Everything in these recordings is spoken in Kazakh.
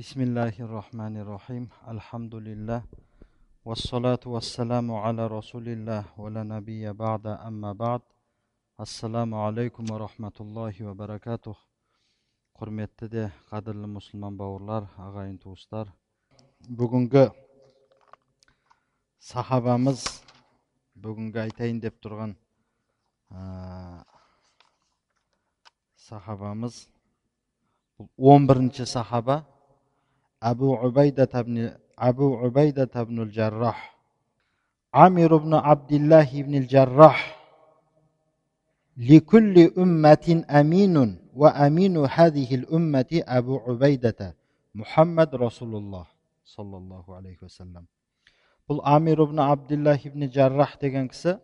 بسم الله الرحمن الرحيم الحمد لله والصلاة والسلام على رسول الله ولا نبي بعد أما بعد السلام عليكم ورحمة الله وبركاته قرمتة دي قدر المسلمان باورلار أغاين bugungi sahobamiz bugungi aytayin deb turgan sahobamiz o'n birinchi sahoba он бірінші сахаба әбу убайда әбу убайда табнул жаррах амир ибн абдиллах ибн жаррах لكل أمة أمين وأمين هذه الأمة أبو عبيدة محمد رسول الله صلى الله عليه وسلم бұл амир ибн абдиллах ибн жаррах деген кісі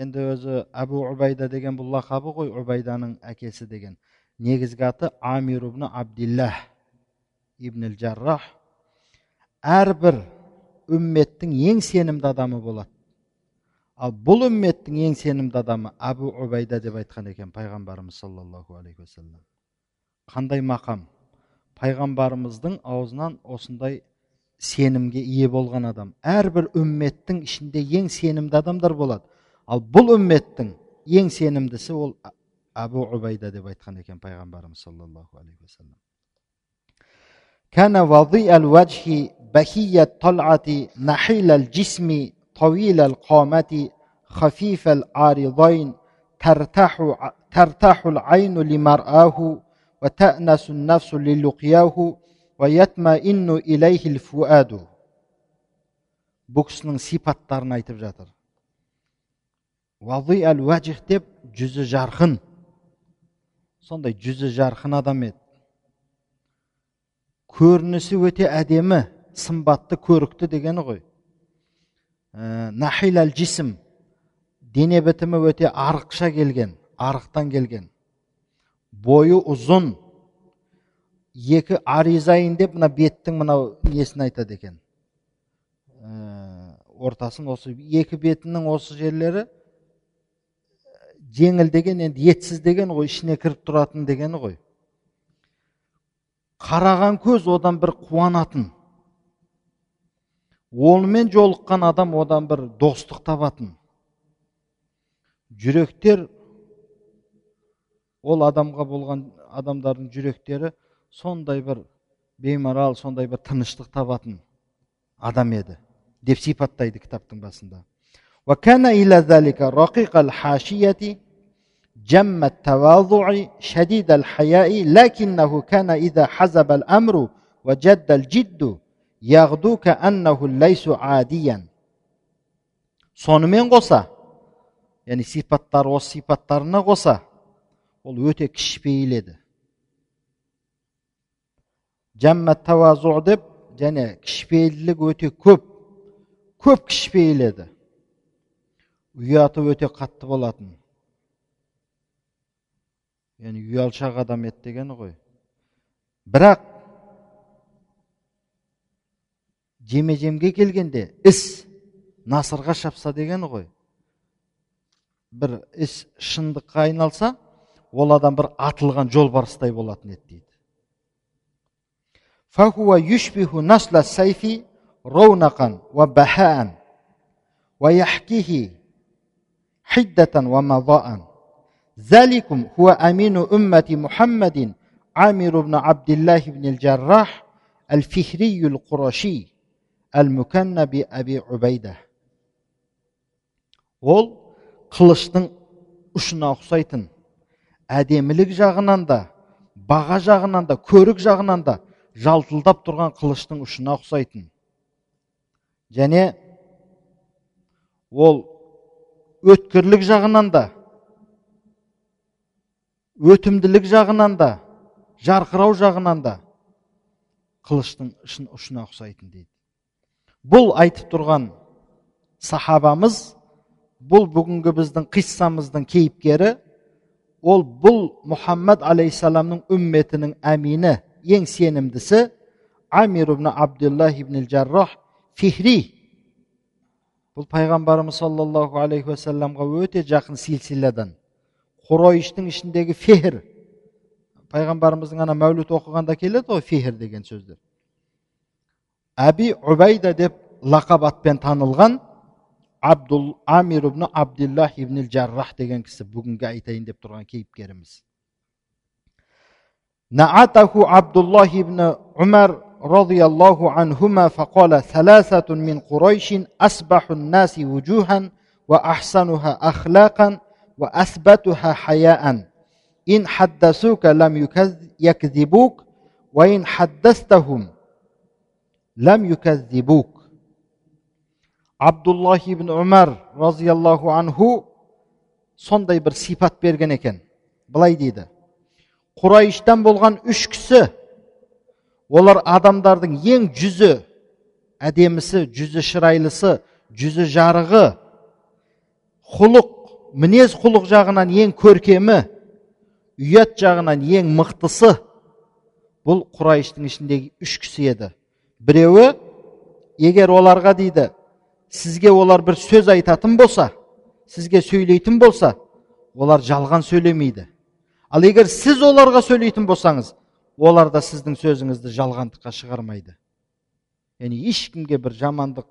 енді өзі әбу убайда деген бұл лақабы ғой убайданың әкесі деген негізгі аты амир ибн абдиллах ибн жаррах әрбір үмметтің ең сенімді адамы болады ал бұл үмметтің ең сенімді адамы әбу убайда деп айтқан екен пайғамбарымыз саллаллаху алейхи уассалам қандай мақам пайғамбарымыздың аузынан осындай сенімге ие болған адам әрбір үмметтің ішінде ең сенімді адамдар болады ал бұл үмметтің ең сенімдісі ол әбу убайда деп айтқан екен пайғамбарымыз саллаллаху алейхи уассалам كان وضيء الوجه بهي الطلعة نحيل الجسم طويل القامة خفيف العارضين ترتاح ترتاح العين لمرآه وتأنس النفس للقياه ويطمئن إليه الفؤاد бұл кісінің сипаттарын айтып жатыр вази әл уәжих деп жүзі жарқын сондай жүзі жарқын адам еді көрінісі өте әдемі. Сымбатты көрікті дегені ғой. Нахил әл жисім дене бітімі өте арықша келген арықтан келген. Бойы ұзын. Екі аризайын деп мына беттің мынау несін айтады екен. Ортасын осы екі бетінің осы жерлері жеңіл деген енді етсіз деген ғой ішіне кіріп тұратын дегені ғой. Қараған көз одан бір қуанатын. Онымен жолыққан адам одан бір достық табатын. Жүректер ол адамға болған адамдардың жүректері сондай бір беймарал сондай бір тыныштық табатын адам еді деп сипаттайды кітаптың басында. جم التواضع شديد الحياء لكنه كان إذا حزب الأمر وجد الجد يغدو كأنه ليس عاديا сонымен қоса яғни сипаттар осы сипаттарына қоса ол өте кішіпейіл еді жәммәт тавазу деп және кішіпейілділік өте көп көп кішіпейіл еді ұяты өте қатты болатын яғни ұялшақ адам еді дегені ғой бірақ жеме жемге келгенде іс насырға шапса дегені ғой бір іс шындыққа айналса ол адам бір атылған жолбарыстай болатын еді дейді فهو يشبه نسل السيف رونقا وبهاء ويحكيه حدة ومضاء Заликум хуа амину уммати Мухаммадин Амир ибн Абдиллах ибн жаррах, Аль-Фихрий Аль-Кураши Аль-Муканна би Аби Убайда. Ол қылыштың ұшына ұқсайтын әдемілік жағынан да баға жағынан да көрік жағынан да жалтылдап тұрған қылыштың ұшына ұқсайтын және ол өткірлік жағынан да өтімділік жағынан да жарқырау жағынан да қылыштың ұшына ұқсайтын дейді. Бұл айтып тұрған сахабамыз бұл бүгінгі біздің қиссамыздың кейіпкері ол бұл мұхаммад алейхисаламның үмметінің әмині ең сенімдісі амир ибн абдуллах ибн жаррах фихри. Бұл пайғамбарымыз саллаллаху алейхи уассаламға өте жақын силсиладан құрайыштың ішіндегі фехр пайғамбарымыздың ана мәуліт оқығанда келеді ғой фехр деген сөздер әби үбайда деп лақап атпен танылған абдул амир ибн абдиллах ибн жаррах деген кісі бүгінгі айтайын деп тұрған кейіпкеріміз наатаху абдуллах ибн умар разиаллаху анхума фақала саласатун мин құрайшин асбаху наси ва ахсануха ахлақан وأثبتها حياء إن حدثوك لم يكذبوك وإن حدثتهم لم يكذبوك عبد الله بن عمر رضي الله عنه сондай бір сипат берген екен былай дейді құрайыштан болған үш кісі олар адамдардың ең жүзі әдемісі жүзі шырайлысы жүзі жарығы құлық мінез құлық жағынан ең көркемі ұят жағынан ең мықтысы бұл құрайыштың ішіндегі үш кісі еді. Біреуі егер оларға дейді сізге олар бір сөз айтатын болса сізге сөйлейтін болса олар жалған сөйлемейді. Ал егер сіз оларға сөйлейтін болсаңыз олар да сіздің сөзіңізді жалғандыққа шығармайды яғни ешкімге бір жамандық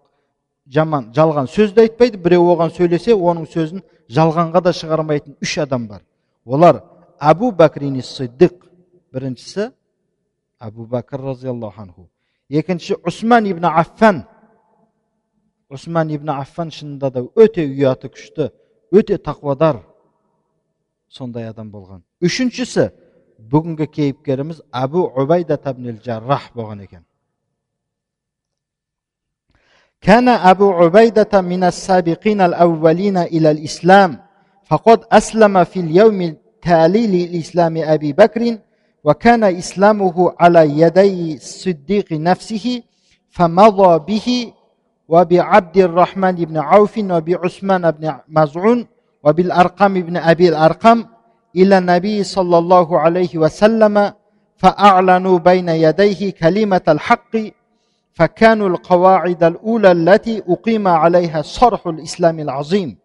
жаман жалған сөз де айтпайды біреу оған сөйлесе оның сөзін жалғанға да шығармайтын үш адам бар. Олар әбу бәкрин сиддиқ біріншісі әбу бәкір разиаллаху анху. Екінші усман ибн аффан. Усман ибн аффан шынында да өте ұяты күшті өте тақуадар сондай адам болған. Үшіншісі бүгінгі кейіпкеріміз әбу убайда жаррах болған екен. كان أبو عبيدة من السابقين الأولين إلى الإسلام فقد أسلم في اليوم التالي للإسلام أبي بكر وكان إسلامه على يدي الصديق نفسه فمضى به وبعبد الرحمن بن عوف وبعثمان بن مزعون وبالأرقم بن أبي الأرقم إلى النبي صلى الله عليه وسلم فأعلنوا بين يديه كلمة الحق فكانوا القواعد الأولى التي أقيم عليها صرح الإسلام العظيم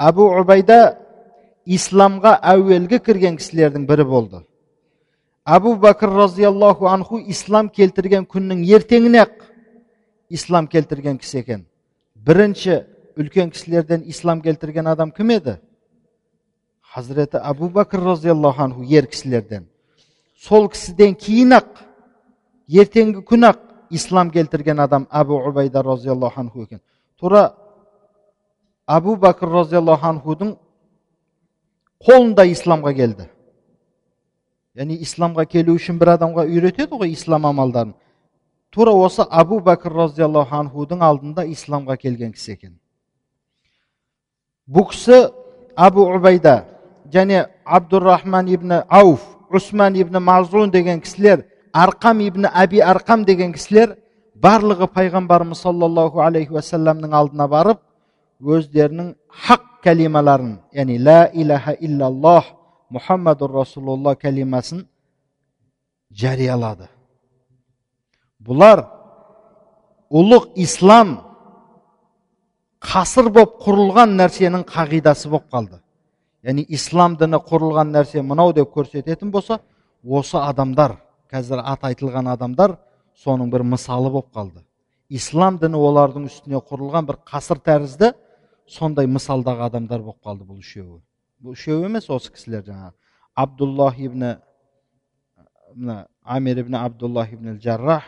أبو عبيدة исламға әуелгі кірген кісілердің бірі болды әбу бәкір разиаллаху анху ислам келтірген күннің ертеңіне ақ ислам келтірген кісі екен бірінші үлкен кісілерден ислам келтірген адам кім еді хазіреті әбу бәкір разиаллаху анху ер кісілерден сол кісіден кейін ақ ертеңгі күн ақ ислам келтірген адам әбу убайда разиаллаху анху екен тура әбу бәкір разиаллаху анхудың қолында исламға келді яғни исламға келу үшін бір адамға үйретеді ғой ислам амалдарын тура осы абу бәкір разиаллаху анхудың алдында исламға келген кісі екен бұл кісі абу убайда және абдурахман ибн ауф усман ибн мазун деген кісілер арқам ибн әби арқам деген кісілер барлығы пайғамбарымыз саллаллаху алейхи уассаламның алдына барып өздерінің хақ кәлималарын яғни ла илаха иллаллах мұхаммадур расулулла кәлимасын жариялады бұлар ұлық ислам қасыр боп құрылған нәрсенің қағидасы болып қалды яғни ислам діні құрылған нәрсе мынау деп көрсететін болса осы адамдар қазір аты айтылған адамдар соның бір мысалы болып қалды. Ислам діні олардың үстіне құрылған бір қасыр тәрізді сондай мысалдағы адамдар болып қалды бұл үшеуі. Бұл үшеуі емес осы кісілер жаңағы. Абдуллах ибн мына амир ибн абдуллах ибн жаррах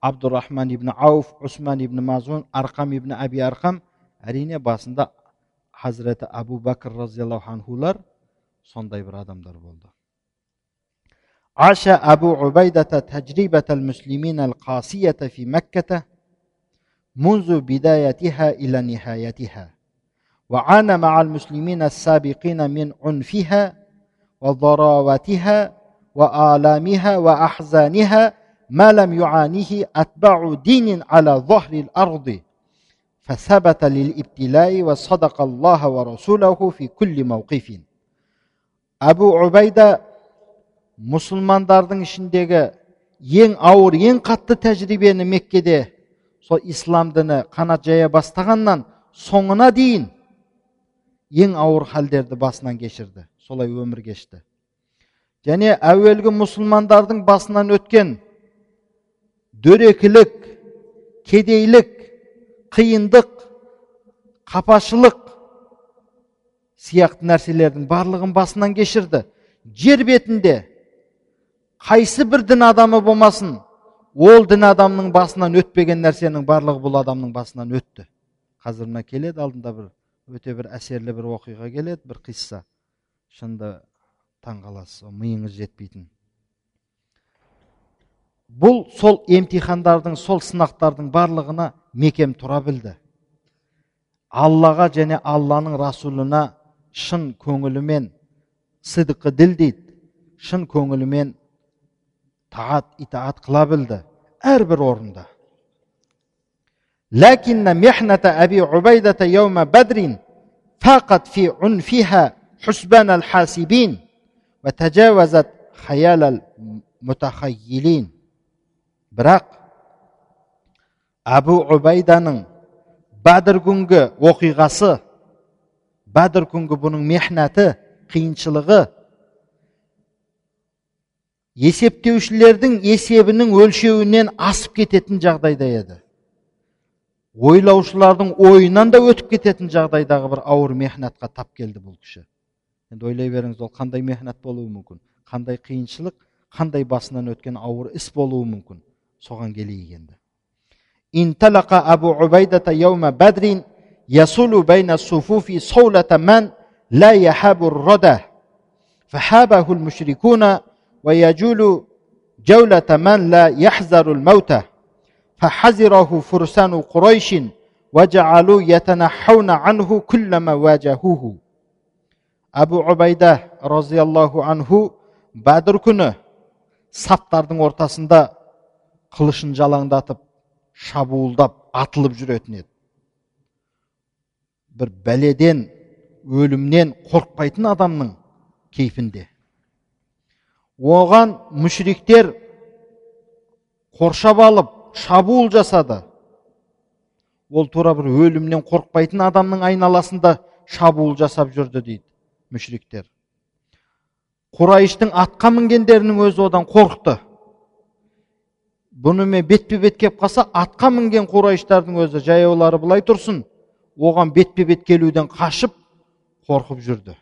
абдурахман ибн ауф усман ибн мазун арқам ибн әби арқам әрине басында хазіреті әбу бәкір разиаллаху анхулар сондай бір адамдар болды. عاش أبو عبيدة تجربة المسلمين القاسية في مكة منذ بدايتها إلى نهايتها وعانى مع المسلمين السابقين من عنفها وضراوتها وآلامها وأحزانها ما لم يعانيه أتباع دين على ظهر الأرض فثبت للابتلاء وصدق الله ورسوله في كل موقف. أبو عبيدة мұсылмандардың ішіндегі ең ауыр ең қатты тәжірибені меккеде сол ислам діні қанат жая бастағаннан соңына дейін ең ауыр халдерді басынан кешірді солай өмір кешті. Және әуелгі мұсылмандардың басынан өткен дөрекілік кедейлік қиындық қапашылық сияқты нәрселердің барлығын басынан кешірді. Жер бетінде қайсы бір дін адамы болмасын ол дін адамның басынан өтпеген нәрсенің барлығы бұл адамның басынан өтті. Қазір мына келеді алдында бір өте бір әсерлі бір оқиға келеді бір қисса. Шынында таң қаласыз миыңыз жетпейтін. Бұл сол емтихандардың сол сынақтардың барлығына мекем тұра білді. Аллаға және алланың расулына шын көңілімен сыдықы діл дейді шын көңілімен таат итаат қыла білді әрбір орында لكن محنة أبي عبيدة يوم بدر فاقت في عنفها حسبان الحاسبين وتجاوزت خيال المتخيلين бірақ әбу убайданың бәдір күнгі оқиғасы бәдір күнгі бұның мехнаты қиыншылығы есептеушілердің есебінің өлшеуінен асып кететін жағдайда еді ойлаушылардың ойынан да өтіп кететін жағдайдағы бір ауыр мехнатқа тап келді бұл кісі енді ойлай беріңіз ол қандай мехнат болуы мүмкін қандай қиыншылық қандай басынан өткен ауыр іс болуы мүмкін соған келейік енді انطلق أبو عبيدة يوم بدر يصول بين الصفوف صولة من لا يحاب الردى فحابه المشركون ويجول جولة من لا يحذر الموت فحذره فرسان قريش وجعلوا يتنحون عنه كلما واجهوه أبو عبيدة رضي الله عنه бәдір күні саптардың ортасында қылышын жалаңдатып шабуылдап атылып жүретін еді бір бәледен өлімнен қорықпайтын адамның кейпінде оған мүшриктер қоршап алып шабуыл жасады. Ол тура бір өлімнен қорықпайтын адамның айналасында шабуыл жасап жүрді дейді мүшриктер. Құрайыштың атқа мінгендерінің өзі одан қорықты. Бұнымен бетпе бет келіп қалса атқа мінген қурайыштардың өзі жаяулары былай тұрсын оған бетпе бет келуден қашып қорқып жүрді.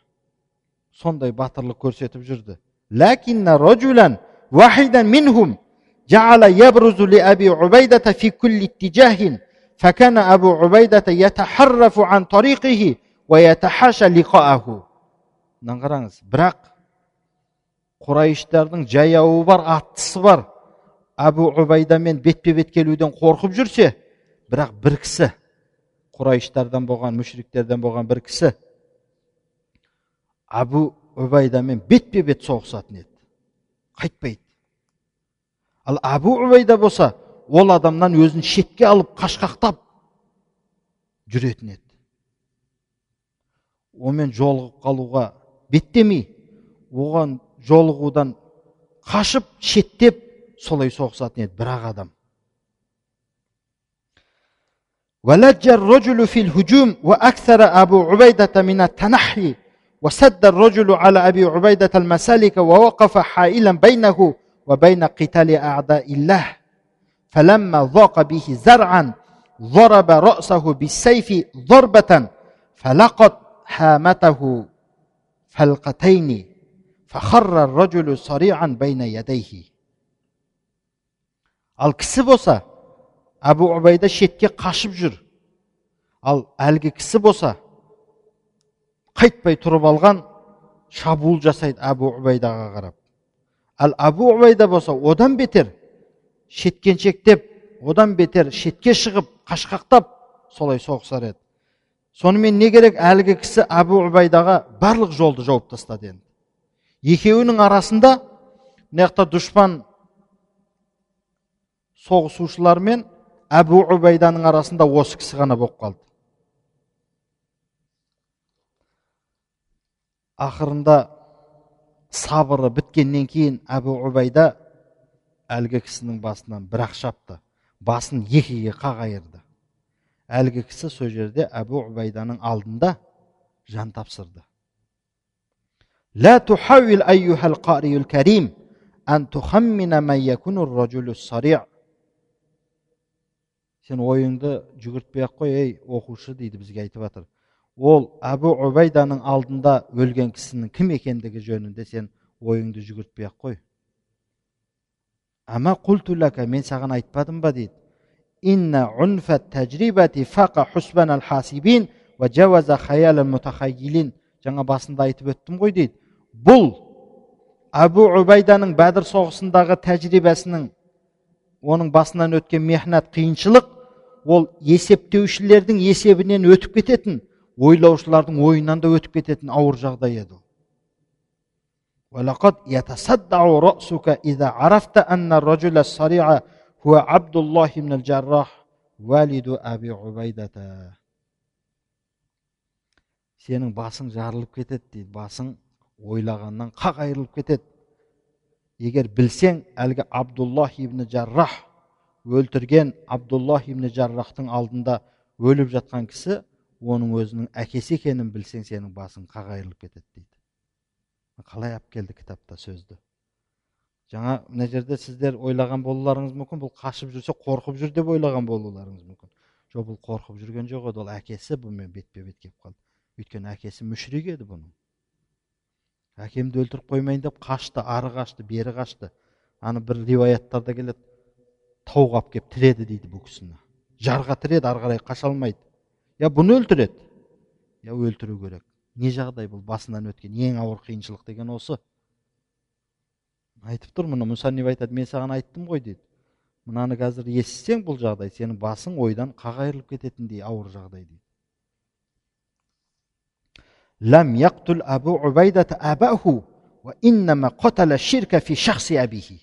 Сондай батырлық көрсетіп жүрді. ләкинна раджулан вахидан минхум جعل يبرز لأبي عبيدة في كل اتجاه فكان أبو عبيدة يتحرف عن طريقه ويتحاشى لقاءه қараңыз бірақ құрайыштардың жаяуы бар аттысы бар әбу убайдамен бетпе бет келуден қорқып жүрсе бірақ бір кісі құрайыштардан болған мүшриктерден болған бір кісі әбу убайдамен бетпе бет соғысатын еді қайтпайды ал әбу убайда болса ол адамнан өзін шетке алып қашқақтап жүретін еді онымен жолығып қалуға беттемей оған жолығудан қашып шеттеп солай соғысатын еді бір ақ адам ولج الرجل في الهجوم وأكثر أبو عبيدة من التنحي وسد الرجل على أبي عبيدة المسالك ووقف حائلا بينه وبين قتال أعداء الله فلما ضاق به زرعا ضرب رأسه بالسيف ضربة فلقت هامته فلقتين فخر الرجل صريعا بين يديه ал кісі болса әбу убайда шетке қашып жүр ал әлгі кісі болса қайтпай тұрып алған шабуыл жасайды әбу убайдаға қарап. Ал әбу убайда болса одан бетер шеткеншектеп одан бетер шетке шығып қашқақтап солай соғысар еді. Сонымен не керек әлгі кісі әбу убайдаға барлық жолды жауып тастады енді. Екеуінің арасында мына жақта дұшпан соғысушылар мен әбу убайданың арасында осы кісі ғана болып қалды. ақырында сабыры біткеннен кейін әбу убайда әлгі кісінің басынан бір ақ шапты басын екіге қақ әлгі кісі сол жерде әбу убайданың алдында жан тапсырды لا تحاول أيها القارئ الكريم أن تخمن من يكون الرجل الصريع сен ойыңды жүгіртпей ақ қой ей оқушы дейді бізге айтып жатыр ол әбу убайданың алдында өлген кісінің кім екендігі жөнінде сен ойыңды жүгіртпей ақ қой. Ама құлтулака мен саған айтпадым ба дейді. Инна унфа тәжрибати фақа хусбан хасибин ва жаваза хаял мутахайилин жаңа басында айтып өттім ғой дейді. Бұл әбу убайданың бәдір соғысындағы тәжірибесінің оның басынан өткен мехнат қиыншылық ол есептеушілердің есебінен өтіп кететін ойлаушылардың ойынан да өтіп кететін ауыр жағдай еді сенің басың жарылып кетеді дейді. Басың ойлағаннан қақ айырылып кетеді егер білсең әлгі абдуллах ибн жаррах өлтірген абдуллах ибн жаррахтың алдында өліп жатқан кісі оның өзінің әкесі екенін білсең сенің басың қақ айырылып кетеді дейді. Қалай алып келді кітапта сөзді? Жаңа мына жерде сіздер ойлаған болуларыңыз мүмкін бұл қашып жүрсе қорқып жүр деп ойлаған болуларыңыз мүмкін. Жоқ бұл қорқып жүрген жоқ еді ол әкесі бұнымен бетпе бет келіп қалды. Өйткені әкесі мүшрик еді бұның. Әкемді өлтіріп қоймайын деп қашты ары қашты бері қашты. Аны бір риуаяттарда келеді тауға алып келіп тіреді дейді бұл кісіні. Жарға тіреді ары қарай қаша алмайды я бұны өлтіреді я өлтіру керек не жағдай бұл басынан өткен ең ауыр қиыншылық деген осы айтып тұр мұны мұсанниф айтады мен саған айттым ғой дейді мынаны қазір естісең бұл жағдай сенің басың ойдан қақ айырылып кететіндей ауыр жағдай дейді لم يقتل أبو عبيدة أباه وإنما قتل الشرك في شخص أبيه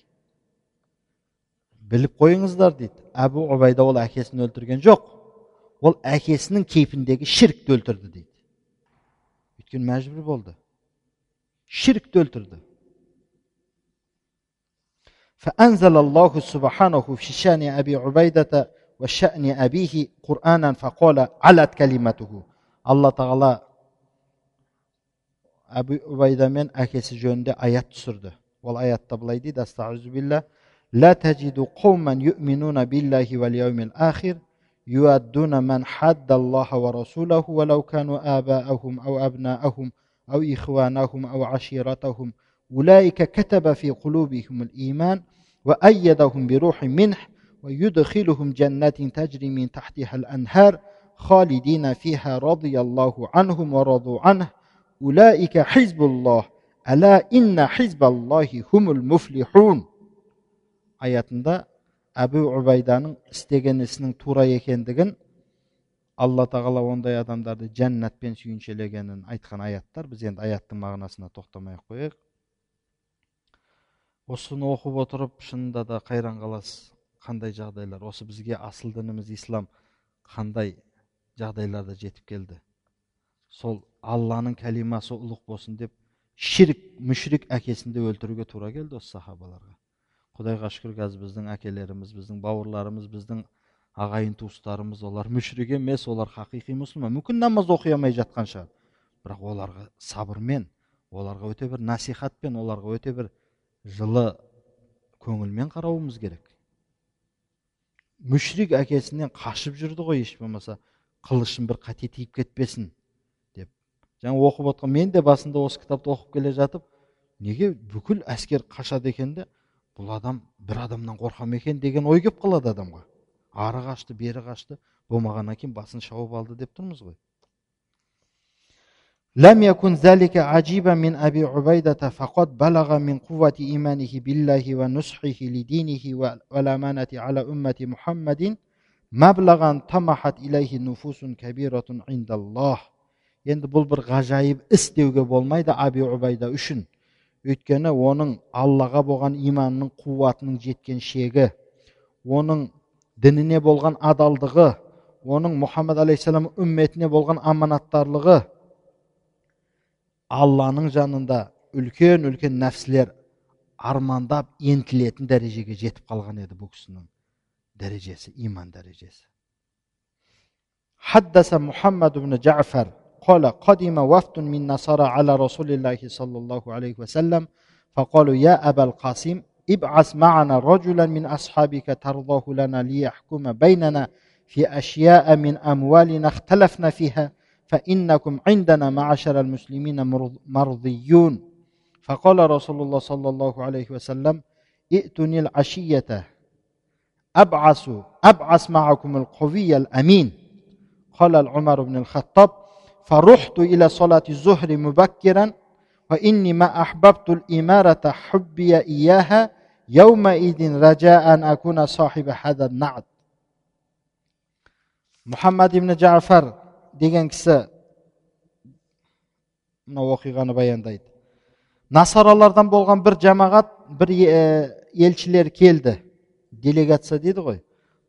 біліп қойыңыздар дейді әбу убайда ол әкесін өлтірген жоқ ол әкесінің кейпіндегі шіркті өлтірді дейді өйткені мәжбүр болды шіркті өлтірді فأنزل الله سبحانه في شأن أبي عبيدة وشأن أبيه قرآنا فقال علت كلمته الله تعالى әбу убайда мен әкесі жөнінде аят түсірді ол аятта былай дейді астағфирулла لا تجد قوما يؤمنون بالله واليوم الآخر يؤدون من حد الله ورسوله ولو كانوا آباءهم أو أبناءهم أو إخوانهم أو عشيرتهم. أولئك كتب في قلوبهم الإيمان وأيدهم بروح منه ويدخلهم جنات تجري من تحتها الأنهار خالدين فيها رضي الله عنهم ورضوا عنه. أولئك حزب الله. ألا إن حزب الله هم المفلحون. آياتنا әбу убайданың істеген ісінің тура екендігін алла тағала ондай адамдарды жәннатпен сүйіншелегенін айтқан аяттар біз енді аяттың мағынасына тоқтамай ақ қояйық. Осыны оқып отырып шынында да қайран қаласыз? Қандай жағдайлар? Осы бізге асыл дініміз ислам қандай жағдайларда жетіп келді? Сол алланың кәлимасы ұлық болсын деп ширк мүшрик әкесін де өлтіруге тура келді осы сахабаларға. Құдайға шүкір қазір біздің әкелеріміз біздің бауырларымыз біздің ағайын туыстарымыз олар мүшрик емес олар хақиқи мұсылман. Мүмкін намаз оқи алмай жатқан шығар. Бірақ оларға сабырмен оларға өте бір насихатпен оларға өте бір жылы көңілмен қарауымыз керек. Мүшрик әкесінен қашып жүрді ғой еш болмаса қылышын бір қате тиіп кетпесін жаңа оқып отқан мен де басында осы кітапты оқып келе жатып неге бүкіл әскер қашады екен де бұл адам бір адамнан қорқа ма екен деген ой келіп қалады адамға ары қашты бері қашты болмағаннан кейін басын шауып алды деп тұрмыз ғой لم يكن ذلك عجيبا من أبي عبيدة فقد بلغ من قوة إيمانه بالله ونصحه لدينه والأمانة على أمة محمد مبلغا طمحت إليه نفوس كبيرة عند الله енді бұл бір ғажайып іс деуге болмайды аби убайда үшін өйткені оның аллаға болған иманының қуатының жеткен шегі оның дініне болған адалдығы оның Мұхаммад алейхисалам үмметіне болған аманаттарлығы алланың жанында үлкен үлкен нәпсілер армандап ентілетін дәрежеге жетіп қалған еді бұл кісінің дәрежесі иман дәрежесі. Хаддаса محمد ибн жафар قال قدم وفد من نصارى على رسول الله صلى الله عليه وسلم. فقالوا يا أبا القاسم ابعث معنا رجلا من أصحابك ترضاه لنا ليحكم بيننا في أشياء من أموالنا اختلفنا فيها فإنكم عندنا معشر المسلمين مرضيون. فقال رسول الله صلى الله عليه وسلم ائتني العشية أبعث أبعث معكم القوي الأمين. قال العمر بن الخطاب فرحت إلى صلاة الظهر مبكرا وإني ما أحببت الإمارة حبي إياها يومئذ رجاء أن أكون صاحب هذا النعت muhammad ibn jafar degan kishi mына оқиғаны баяндайды насаралардан болған бір жамағат бір елшілер келді делегация дейді ғой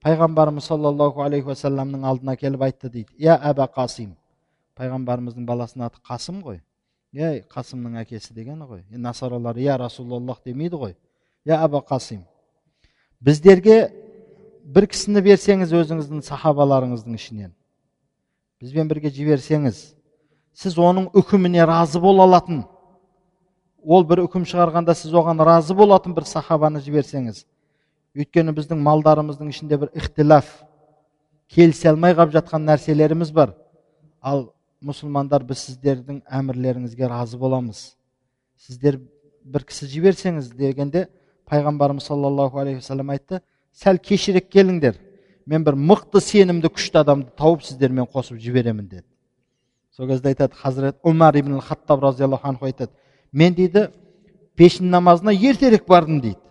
пайғамбарымыз саллаллаху алейхи уассаламның алдына келіп айтты дейді я әба қасим пайғамбарымыздың баласының аты қасым ғой. Ей қасымның әкесі дегені ғой. Насаралар я расулаллах демейді ғой. Я әба қасим. Біздерге бір кісіні берсеңіз өзіңіздің сахабаларыңыздың ішінен. Бізбен бірге жіберсеңіз сіз оның үкіміне разы бола алатын ол бір үкім шығарғанда сіз оған разы болатын бір сахабаны жіберсеңіз өйткені біздің малдарымыздың ішінде бір ихтилаф келісе алмай қалып жатқан нәрселеріміз бар. Ал мұсылмандар біз сіздердің әмірлеріңізге разы боламыз сіздер бір кісі жіберсеңіз дегенде пайғамбарымыз саллаллаху алейхи уассалам айтты сәл кешірек келіңдер. Мен бір мықты сенімді күшті адамды тауып сіздермен қосып жіберемін деді. Сол кезде айтады хазірет умар ибн хаттаб разиаллаху анху айтады мен дейді пешін намазына ертерек бардым дейді.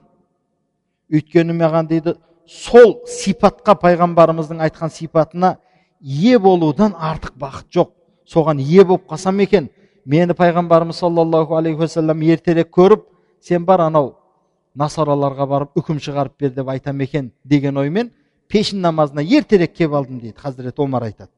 Өйткені маған дейді сол сипатқа пайғамбарымыздың айтқан сипатына ие болудан артық бақыт жоқ соған ие болып қалсам екен мені пайғамбарымыз саллаллаху алейхи уассалам ертерек көріп сен бар анау насараларға барып үкім шығарып бер деп айтам екен деген оймен пешін намазына ертерек келіп алдым дейді хазірет омар айтады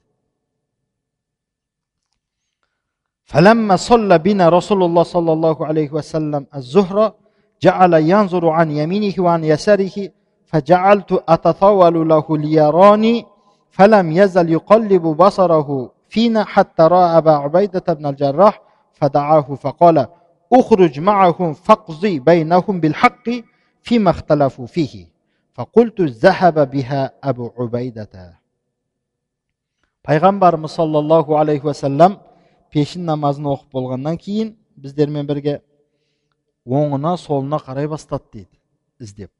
فلما صلى بنا رسول الله صلى الله عليه وسلم الزهر جعل ينظر عن يمينه وعن يساره فجعلت أتطاول له ليراني فلم يزل يقلب بصره فينا حتى رأى أبا عبيدة بن الجراح فدعاه فقال اخرج معهم فاقضي بينهم بالحق فيما اختلفوا فيه فقلت ذهب بها أبو عبيدة пайғамбарымыз саллаллаху алейхи уассалам пешін намазын оқып болғаннан кейін біздермен бірге оңына солына қарай бастады дейді іздеп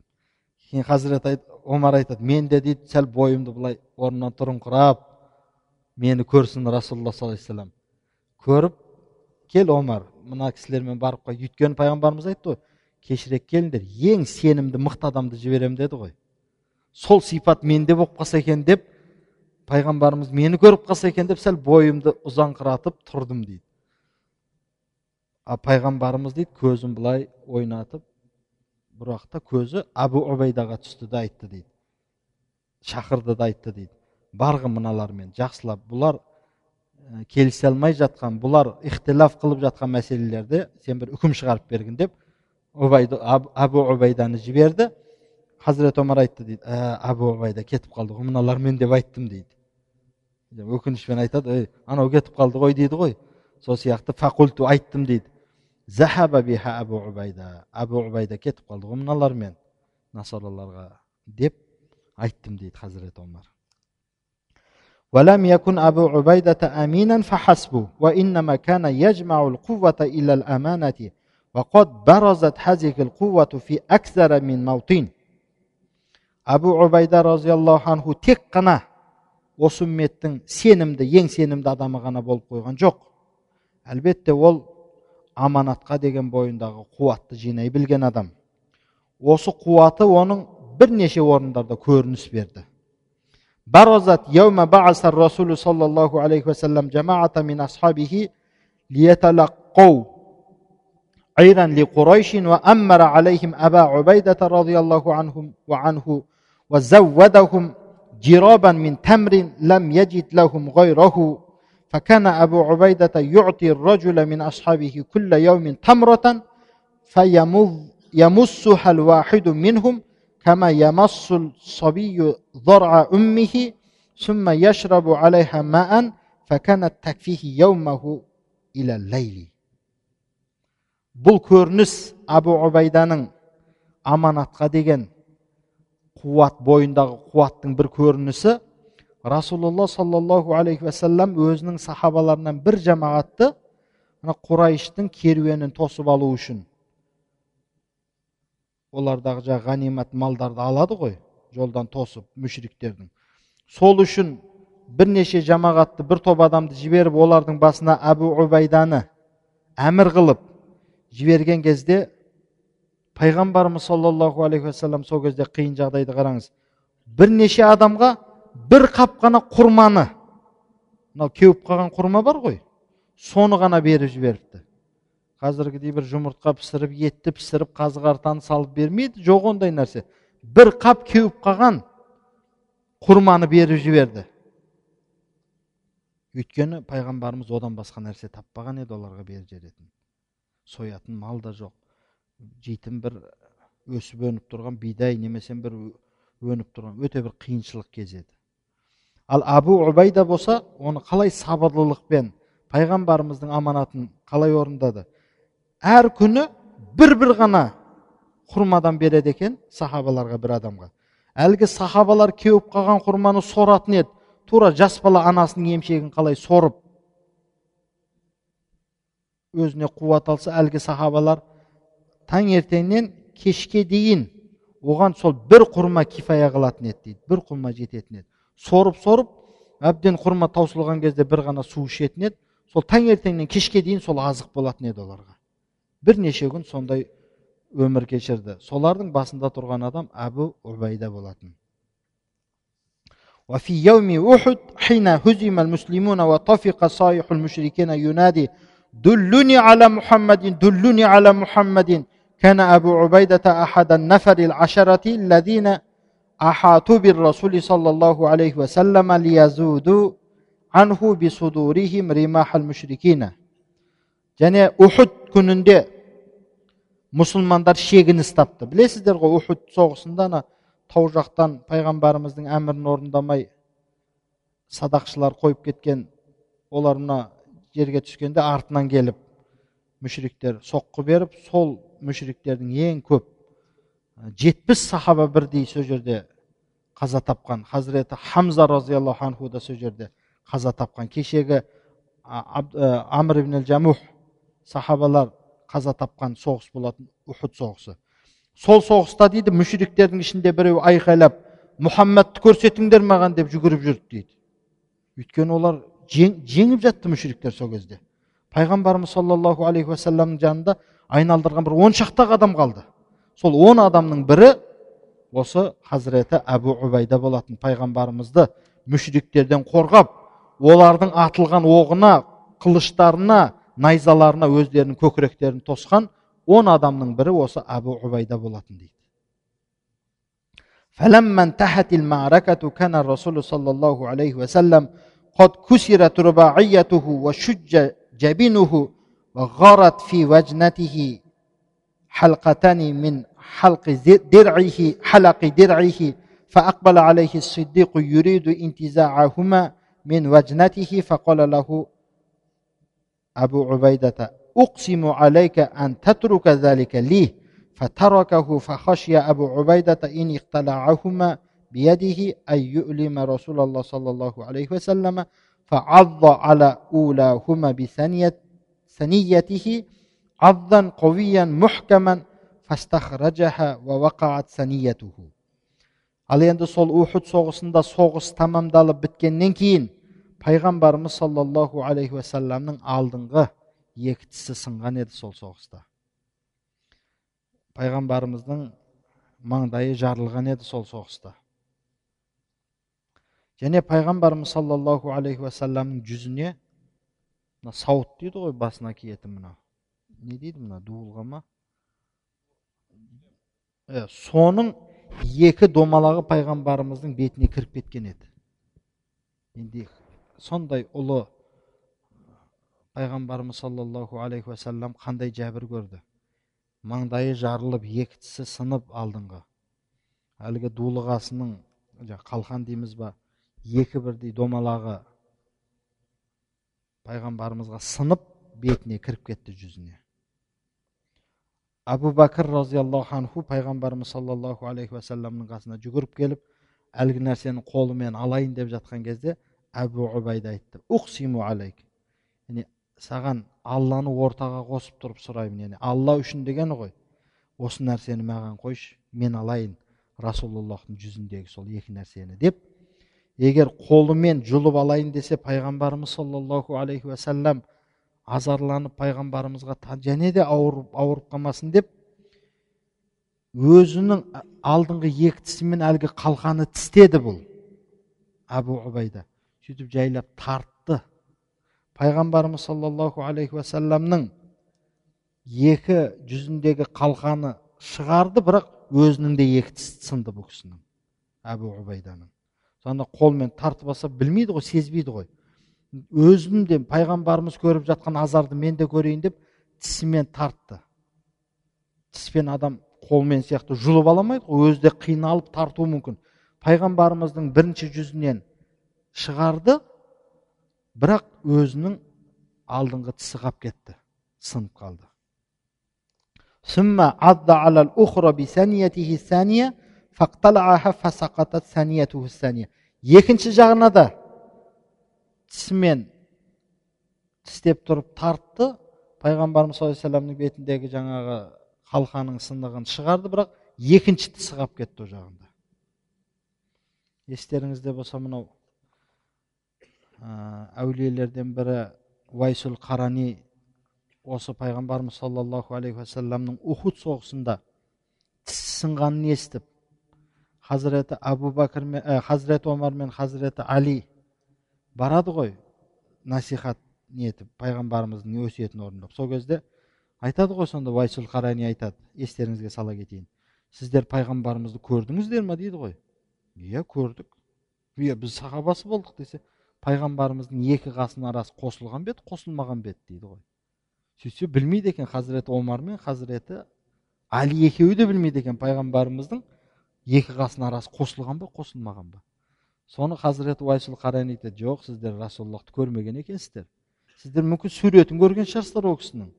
кейін хазірет айт, омар айтады мен де дейді сәл бойымды былай орнымнан тұрыңқырап мені көрсін расулалла саллаллаху алейхи вассалам көріп кел омар мына кісілермен барып қой өйткені пайғамбарымыз айтты ғой кешірек келіңдер ең сенімді мықты адамды жіберемін деді ғой сол сипат менде болып қалса екен деп пайғамбарымыз мені көріп қалса екен деп сәл бойымды ұзаңқыратып тұрдым дейді а пайғамбарымыз дейді көзін былай ойнатып бір уақытта көзі абу убайдаға түсті да айтты дейді шақырды да айтты дейді барғын мыналармен жақсылап бұлар келісе алмай жатқан бұлар ихтилаф қылып жатқан мәселелерді сен бір үкім шығарып бергін деп абу убайданы жіберді. Хазірет омар айтты дейді ә, абу убайда кетіп қалды ғой мыналармен деп айттым дейді. Өкінішпен айтады ей анау кетіп қалды ғой дейді ғой. Сол сияқты фақульту айттым дейді. Захаба биха абу убайда абу убайда кетіп қалды ғой мыналармен насараларға деп айттым дейді хазірет омар. ولم يكن أبو عبيدة أمينا فحسبه وإنما كان يجمع القوة إلى الأمانة وقد برزت هذه القوة في أكثر من موطن أبو عبيدة رضي الله عنه тек қана осы үмметтің сенімді ең сенімді адамы ғана болып қойған жоқ әлбетте ол аманатқа деген бойындағы қуатты жинай білген адам осы қуаты оның бірнеше орындарда көрініс берді برزت يوم بعث الرسول صلى الله عليه وسلم جماعة من أصحابه ليتلقوا عيرا لقريش وأمر عليهم أبا عبيدة رضي الله عنهم وعنه وزودهم جرابا من تمر لم يجد لهم غيره. فكان أبو عبيدة يعطي الرجل من أصحابه كل يوم تمرة فيمصها الواحد منهم كما يمص الصبي ضرع أمه ثم يشرب عليها ماء فكانت تكفيه يومه إلى الليل бұл көрініс абу убайданың аманатқа деген қуат бойындағы қуаттың бір көрінісі расулалла саллаллаху алейхи уассалам өзінің сахабаларынан бір жамағатты мына құрайыштың керуенін тосып алу үшін олардағы жаңағы ғанимат малдарды алады ғой жолдан тосып мүшриктердің. Сол үшін бірнеше жамағатты бір топ адамды жіберіп олардың басына әбу убайданы әмір қылып жіберген кезде пайғамбарымыз саллаллаху алейхи уассалам сол кезде қиын жағдайды қараңыз. Бірнеше адамға бір қап қана құрманы. Мынау кеуіп қалған құрма бар ғой соны ғана беріп жіберіпті. Қазіргідей бір жұмыртқа пісіріп етті пісіріп қазы қартаны салып бермейді жоқ ондай нәрсе. Бір қап кеуіп қалған құрманы беріп жіберді. Өйткені пайғамбарымыз одан басқа нәрсе таппаған еді оларға беріп жіберетін. Соятын мал да жоқ. Жейтін бір өсіп өніп тұрған бидай немесе бір өніп тұрған өте бір қиыншылық кез еді. Ал абу убайда болса оны қалай сабырлылықпен пайғамбарымыздың аманатын қалай орындады? Әр күні бір бір ғана құрмадан береді екен сахабаларға бір адамға әлгі сахабалар кеуіп қалған құрманы соратын еді тура жас бала анасының емшегін қалай сорып өзіне қуат алса әлгі сахабалар таңертеңнен кешке дейін оған сол бір құрма кифая қылатын еді дейді бір құрма жететін еді сорып сорып әбден құрма таусылған кезде бір ғана су ішетін еді сол таңертеңнен кешке дейін сол азық болатын еді оларға бірнеше күн сондай өмір кешірді солардың басында тұрған адам әбу убайда болатын وفي يوم أحد حين هزم المسلمون وطفق صايح المشركين ينادي دلني على محمد دلني على محمد كان أبو عبيدة أحد النفر العشرة الذين أحاطوا بالرسول صلى الله عليه وسلم ليزودوا عنه بصدورهم رماح المشركين және ухуд күнінде мұсылмандар шегініс тапты білесіздер ғой ухуд соғысында ана тау жақтан пайғамбарымыздың әмірін орындамай садақшылар қойып кеткен олар мына жерге түскенде артынан келіп мүшриктер соққы беріп сол мүшриктердің ең көп жетпіс сахаба бірдей сол жерде қаза тапқан. Хазіреті хамза разиаллаху анху да сол жерде қаза тапқан. Кешегі амр ибн жамух сахабалар қаза тапқан соғыс болатын ухуд соғысы. Сол соғыста дейді мүшриктердің ішінде біреу айқайлап мұхаммадты көрсетіңдер маған деп жүгіріп жүрді дейді. Өйткені олар жеңіп жатты мүшриктер сол кезде. Пайғамбарымыз саллаллаху алейхи уассаламның жанында айналдырған бір он шақты адам қалды. Сол он адамның бірі осы хазіреті әбу убайда болатын пайғамбарымызды мүшриктерден қорғап олардың атылған оғына қылыштарына найзаларына өздерінің көкіректерін тосқан он адамның бірі осы әбу убайда болатын дейді فلما انتهت المعركة كان الرسول صلى الله عليه وسلم قد كسرت رباعيته وشج جبينه وغارت في وجنته حلقتان من حلق درعه حلق درعه فأقبل عليه الصديق يريد انتزاعهما من وجنته فقال له أبو عبيدة أقسم عليك أن تترك ذلك لي فتركه فخشي أبو عبيدة إن اقتلعهما بيده أن يؤلم رسول الله صلى الله عليه وسلم فعض على أولاهما بثنية ثنيته عضا قويا محكما فاستخرجها ووقعت ثنيته. Ал енді сол sol соғысында соғыс тамамдалып біткеннен кейін, пайғамбарымыз саллаллаху алейхи уассаламның алдыңғы екі тісі сынған еді сол соғыста пайғамбарымыздың маңдайы жарылған еді сол соғыста және пайғамбарымыз саллаллаху алейхи уассаламның жүзіне мына сауыт дейді ғой басына киетін мынау не дейді мына дуылға ма ә, соның екі домалағы пайғамбарымыздың бетіне кіріп кеткен еді енді сондай ұлы пайғамбарымыз саллаллаху алейхи уассалам қандай жәбір көрді? Маңдайы жарылып екі тісі сынып алдыңғы. Әлгі дулығасының қалқан дейміз ба екі бірдей домалағы пайғамбарымызға сынып бетіне кіріп кетті жүзіне. Абу бәкір разиаллаху анху пайғамбарымыз саллаллаху алейхи уассаламның қасына жүгіріп келіп әлгі нәрсені қолымен алайын деп жатқан кезде әбу убайда айтты ұқсиму алейк яғни саған алланы ортаға қосып тұрып сұраймын. Яғни алла үшін дегені ғой. Осы нәрсені маған қойшы мен алайын расулаллахтың жүзіндегі сол екі нәрсені деп егер қолымен жұлып алайын десе пайғамбарымыз саллаллаху алейхи уассалам азарланып пайғамбарымызға және де ауырып ауырып қалмасын деп өзінің алдыңғы екі тісімен әлгі қалқаны тістеді бұл әбу убайда. Сөйтіп жайлап тартты. Пайғамбарымыз саллаллаху алейхи уассаламның екі жүзіндегі қалқаны шығарды бірақ өзінің де екі тісі сынды бұл кісінің әбу убайданың. Сонда қолмен тартып алса білмейді ғой сезбейді ғой. Өзім де пайғамбарымыз көріп жатқан азарды мен де көрейін деп тісімен тартты. Тіспен адам қолмен сияқты жұлып ала алмайды ғой өзі де қиналып тартуы мүмкін. Пайғамбарымыздың бірінші жүзінен шығарды бірақ өзінің алдыңғы тісі қалып кетті сынып қалды. Екінші жағына да тісімен тістеп тұрып тартты. Пайғамбарымыз саллаллаху алейхи вассаламның бетіндегі жаңағы қалқаның сынығын шығарды бірақ екінші тісі қалып кетті ол жағында. Естеріңізде болса мынау әулиелерден бірі уайсул қарани осы пайғамбарымыз саллаллаху алейхи уассаламның ухуд соғысында тісі сынғанын естіп хазіреті әбу бәкір мен ә, хазіреті омар мен хазіреті али барады ғой насихат нетіп пайғамбарымыздың өсиетін орындап. Сол кезде айтады ғой сонда вайсул қарани айтады естеріңізге сала кетейін. Сіздер пайғамбарымызды көрдіңіздер ма? дейді ғой. Иә көрдік иә біз сахабасы болдық десе пайғамбарымыздың екі қасының арасы қосылған бе еді қосылмаған бе еді дейді ғой. Сөйтсе білмейді екен хазіреті омар мен хазіреті али екеуі де білмейді екен пайғамбарымыздың екі қасының арасы қосылған ба қосылмаған ба. Соны хазіреті уайсул қарайын айтады жоқ сіздер расулаллахты көрмеген екенсіздер. Сіздер мүмкін суретін көрген шығарсыздар ол кісінің.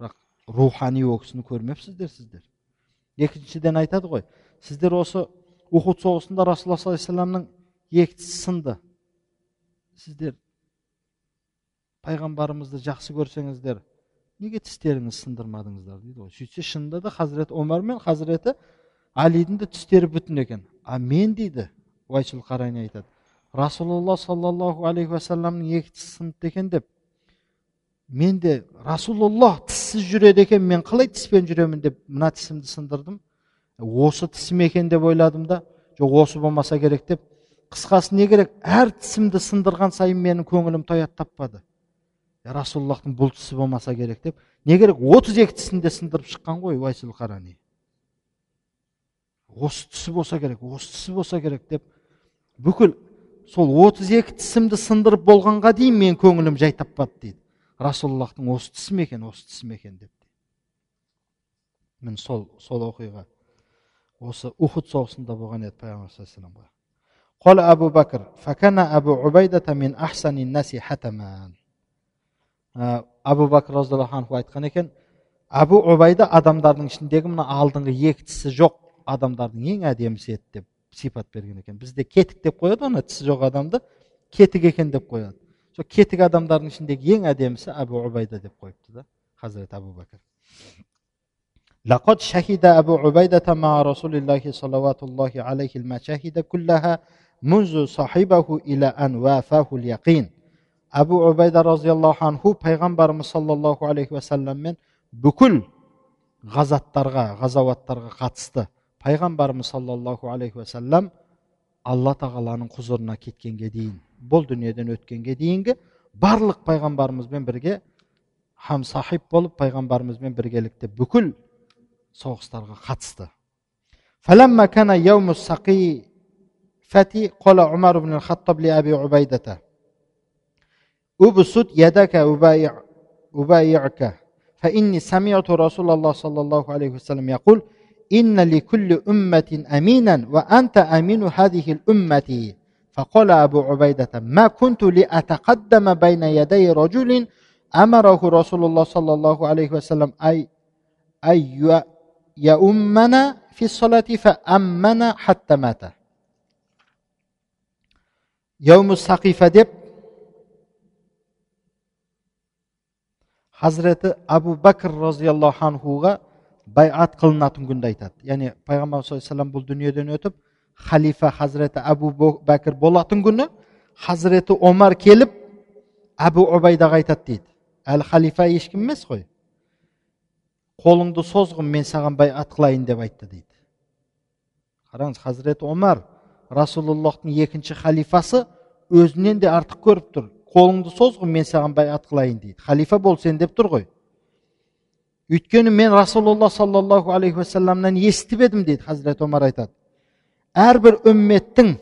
Бірақ рухани ол кісіні көрмепсіздер сіздер екіншіден айтады ғой сіздер осы ухуд соғысында расулалла саллаллаху алейхи екі тісі сынды сіздер пайғамбарымызды жақсы көрсеңіздер неге тістеріңізді сындырмадыңыздар дейді ғой. Сөйтсе шынында да хазіреті омар мен хазіреті алидің де түстері бүтін екен. А мен дейді уайсул қарайни айтады расулалла саллаллаху алейхи уассаламның екі тісі сыныпты екен деп мен де расулаллах тіссіз жүреді екен мен қалай тіспен жүремін деп мына тісімді сындырдым? Осы тісім екен деп ойладым да жоқ осы болмаса керек деп қысқасы не керек? Әр тісімді сындырған сайын менің көңілім тояды таппады. Расулаллахтың бұл тісі болмаса керек деп. Не керек? Отыз екі тісін де сындырып шыққан ғой уайсул қарани. Осы тісі болса керек осы тісі болса керек деп. Бүкіл сол отыз екі тісімді сындырып болғанға дейін мен көңілім жай таппады дейді. Расулаллахтың осы тісі ме екен осы тісі ме екен деп міне сол сол оқиға осы ухуд соғысында болған еді пайғамбар саллаллаху алейхи قال أبو بكر فكان أبو عبيدة من أحسن الناس حتما أبو بكر رضي الله عنه айтқан екен әбу убайда адамдардың ішіндегі мына алдыңғы екі тісі жоқ адамдардың ең әдемісі еді деп сипат берген екен бізде кетік деп қояды ана тісі жоқ адамды кетік екен деп қояды сол кетік адамдардың ішіндегі ең әдемісі әбу убайда деп қойыпты да хазірет әбу бәкір لقد شهد أبو عبيدة مع رسول الله صلوات الله عليه المشاهد كلها munzu sahibahu ila an vafahul yaqin әбу убайда разиаллаху анху пайғамбарымыз саллаллаху алейхи уассаламмен бүкіл ғазаттарға ғазауаттарға қатысты пайғамбарымыз саллаллаху алейхи уассалам алла тағаланың құзырына кеткенге дейін бұл дүниеден өткенге дейінгі барлық пайғамбарымызбен бірге хам сахиб болып пайғамбарымызбен біргелікте бүкіл соғыстарға қатысты السقيفة قال عمر بن الخطاب لأبي عبيدة أبسط يدك أبايع أبايعك فإني سمعت رسول الله صلى الله عليه وسلم يقول إن لكل أمة أمينا وأنت أمين هذه الأمة. فقال أبو عبيدة ما كنت لأتقدم بين يدي رجل أمره رسول الله صلى الله عليه وسلم أي أي يؤمنا في الصلاة فأمن حتى مات. яуму сақифа деп хазіреті абу бәкір разиаллаху анхуға байат қылынатын күнді айтады яғни пайғамбар саллаллаху бұл дүниеден өтіп халифа хазіреті әбу бәкір болатын күні хазіреті омар келіп әбу ұбайдаға айтады дейді әлі халифа ешкім емес қой қолыңды созғын мен саған байат қылайын деп айтты дейді қараңыз хазіреті омар расулаллахтың екінші халифасы өзінен де артық көріп тұр. Қолыңды созғын мен саған байат қылайын дейді. Халифа бол сен деп тұр ғой. Өйткені мен расулаллах саллаллаху алейхи уассаламнан естіп едім дейді хазірет омар айтады. Әрбір үмметтің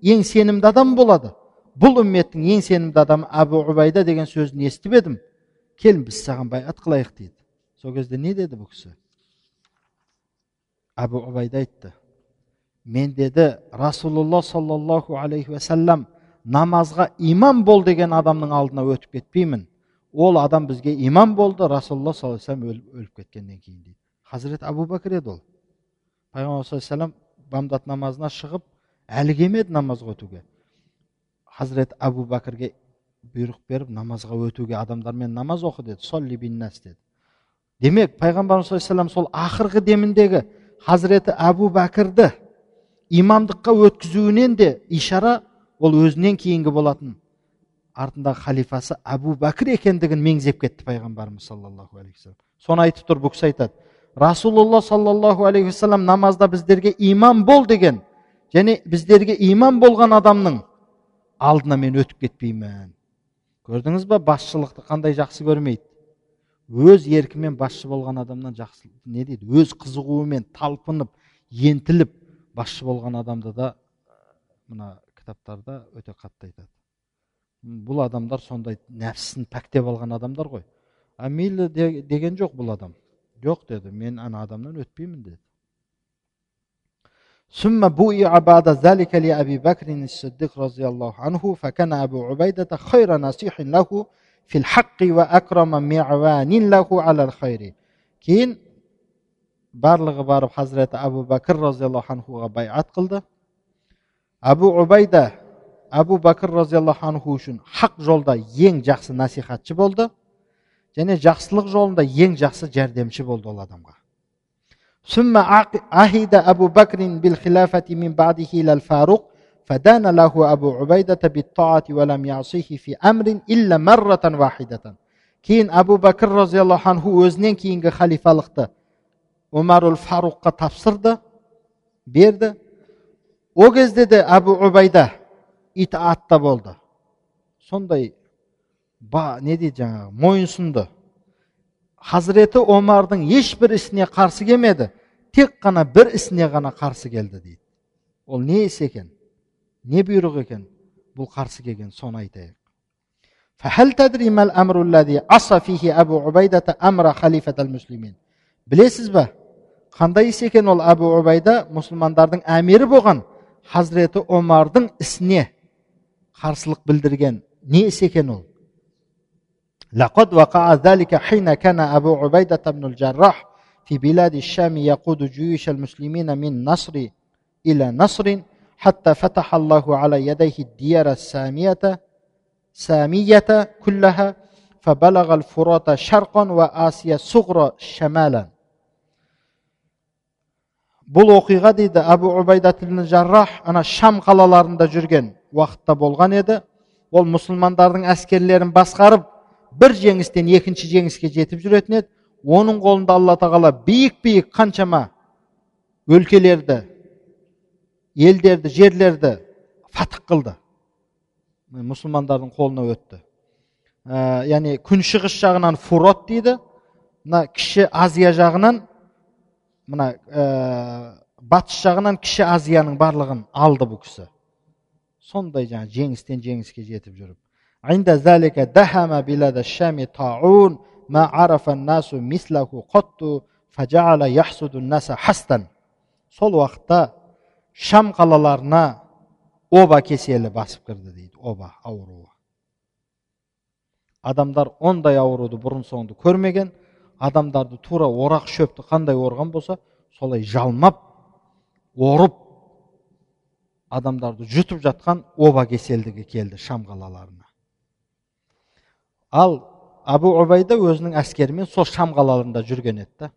ең сенімді адам болады. Бұл үмметтің ең сенімді адамы әбу убайда деген сөзін естіп едім. Кел біз саған байат қылайық дейді. Сол кезде не деді бұл кісі? Әбу убайда айтты. Мен деді расулалла саллаллаху алейхи уассалам намазға имам бол деген адамның алдына өтіп кетпеймін. Ол адам бізге имам болды расулалла саллаллаху алейhi өліп кеткеннен кейін дейді хазірет абу бәкір еді ол. Пайғамбар саллаллаху бамдат намазына шығып әлі келмеді намазға өтуге? Хазірет абу бәкірге бұйрық беріп намазға өтуге адамдармен намаз оқы деді. Солли биннас деді. Демек пайғамбарымыз саллаллаху сол ақырғы деміндегі хазіреті әбу бәкірді имамдыққа өткізуінен де ишара ол өзінен кейінгі болатын. Артындағы халифасы әбу бәкір екендігін меңзеп кетті пайғамбарымыз саллаллаху алейхи вассалам соны айтып тұр бұл кісі айтады. Расулалла саллаллаху алейхи вассалам намазда біздерге имам бол деген және біздерге имам болған адамның алдына мен өтіп кетпеймін. Көрдіңіз ба? Басшылықты қандай жақсы көрмейді? Өз еркімен басшы болған адамнан жақсы не дейді? Өз қызығуымен талпынып ентіліп басшы болған адамды да мына кітаптарда өте қатты айтады бұл адамдар сондай нәпсісін пәктеп алған адамдар ғой а мейлі деген жоқ бұл адам жоқ деді мен ана адамнан өтпеймін деді ثم بوئع بعد ذلك لأبي بكر الصديق رضي الله عنه فكان أبو عبيدة خير نصيح له في الحق وأكرم معوان له على الخير кейін барлығы барып хазіреті әбу бәкір разиаллаху анхуға байат қылды әбу убайда әбу бәкір разиаллаху анху үшін хақ жолда ең жақсы насихатшы болды және жақсылық жолында ең жақсы жәрдемші болды ол адамға ثم عهد أبو بكر بالخلافة من بعده إلى الفاروق فدان له أبو عبيدة بالطاعة ولم يعصيه في أمر إلا مرة واحدة кейін әбу бәкір разиаллаху анху өзінен кейінгі халифалықты омарул фаруққа тапсырды берді о кезде де әбу убайда итаатта болды сондай ба не дейді жаңағы мойынсұнды хазіреті омардың ешбір ісіне қарсы келмеді тек қана бір ісіне ғана қарсы келді дейді ол не іс екен не бұйрық екен бұл қарсы келген соны айтайық білесіз ба қандай іс екен ол әбу убайда мұсылмандардың әмірі болған хазіреті омардың ісіне қарсылық білдірген не іс екен ол لقد وقع ذلك حين كان أبو عبيدة بن الجراح في بلاد الشام يقود جيوش المسلمين من نصر إلى نصر حتى فتح الله على يديه الديار السامية سامية كلها فبلغ الفرات شرقا وآسيا الصغرى شمالا бұл оқиға дейді әбу убайда жаррах ана шам қалаларында жүрген уақытта болған еді. Ол мұсылмандардың әскерлерін басқарып бір жеңістен екінші жеңіске жетіп жүретін еді. Оның қолында алла тағала биік биік қаншама өлкелерді елдерді жерлерді фатық қылды. Мұсылмандардың қолына өтті. Ә, яғни күншығыс жағынан фурот дейді. Мына кіші азия жағынан мына ә, батыс жағынан кіші азияның барлығын алды бұл кісі. Сондай жаңағы жеңістен жеңіске жетіп жүріп. Сол уақытта шам қалаларына оба кеселі басып кірді дейді оба ауруы. Адамдар ондай ауруды бұрын соңды көрмеген адамдарды тура орақ шөпті қандай орған болса солай жалмап орып адамдарды жұтып жатқан оба кеселдігі келді шам қалаларына ал абу убайда өзінің әскерімен сол шам қалаларында жүрген еді да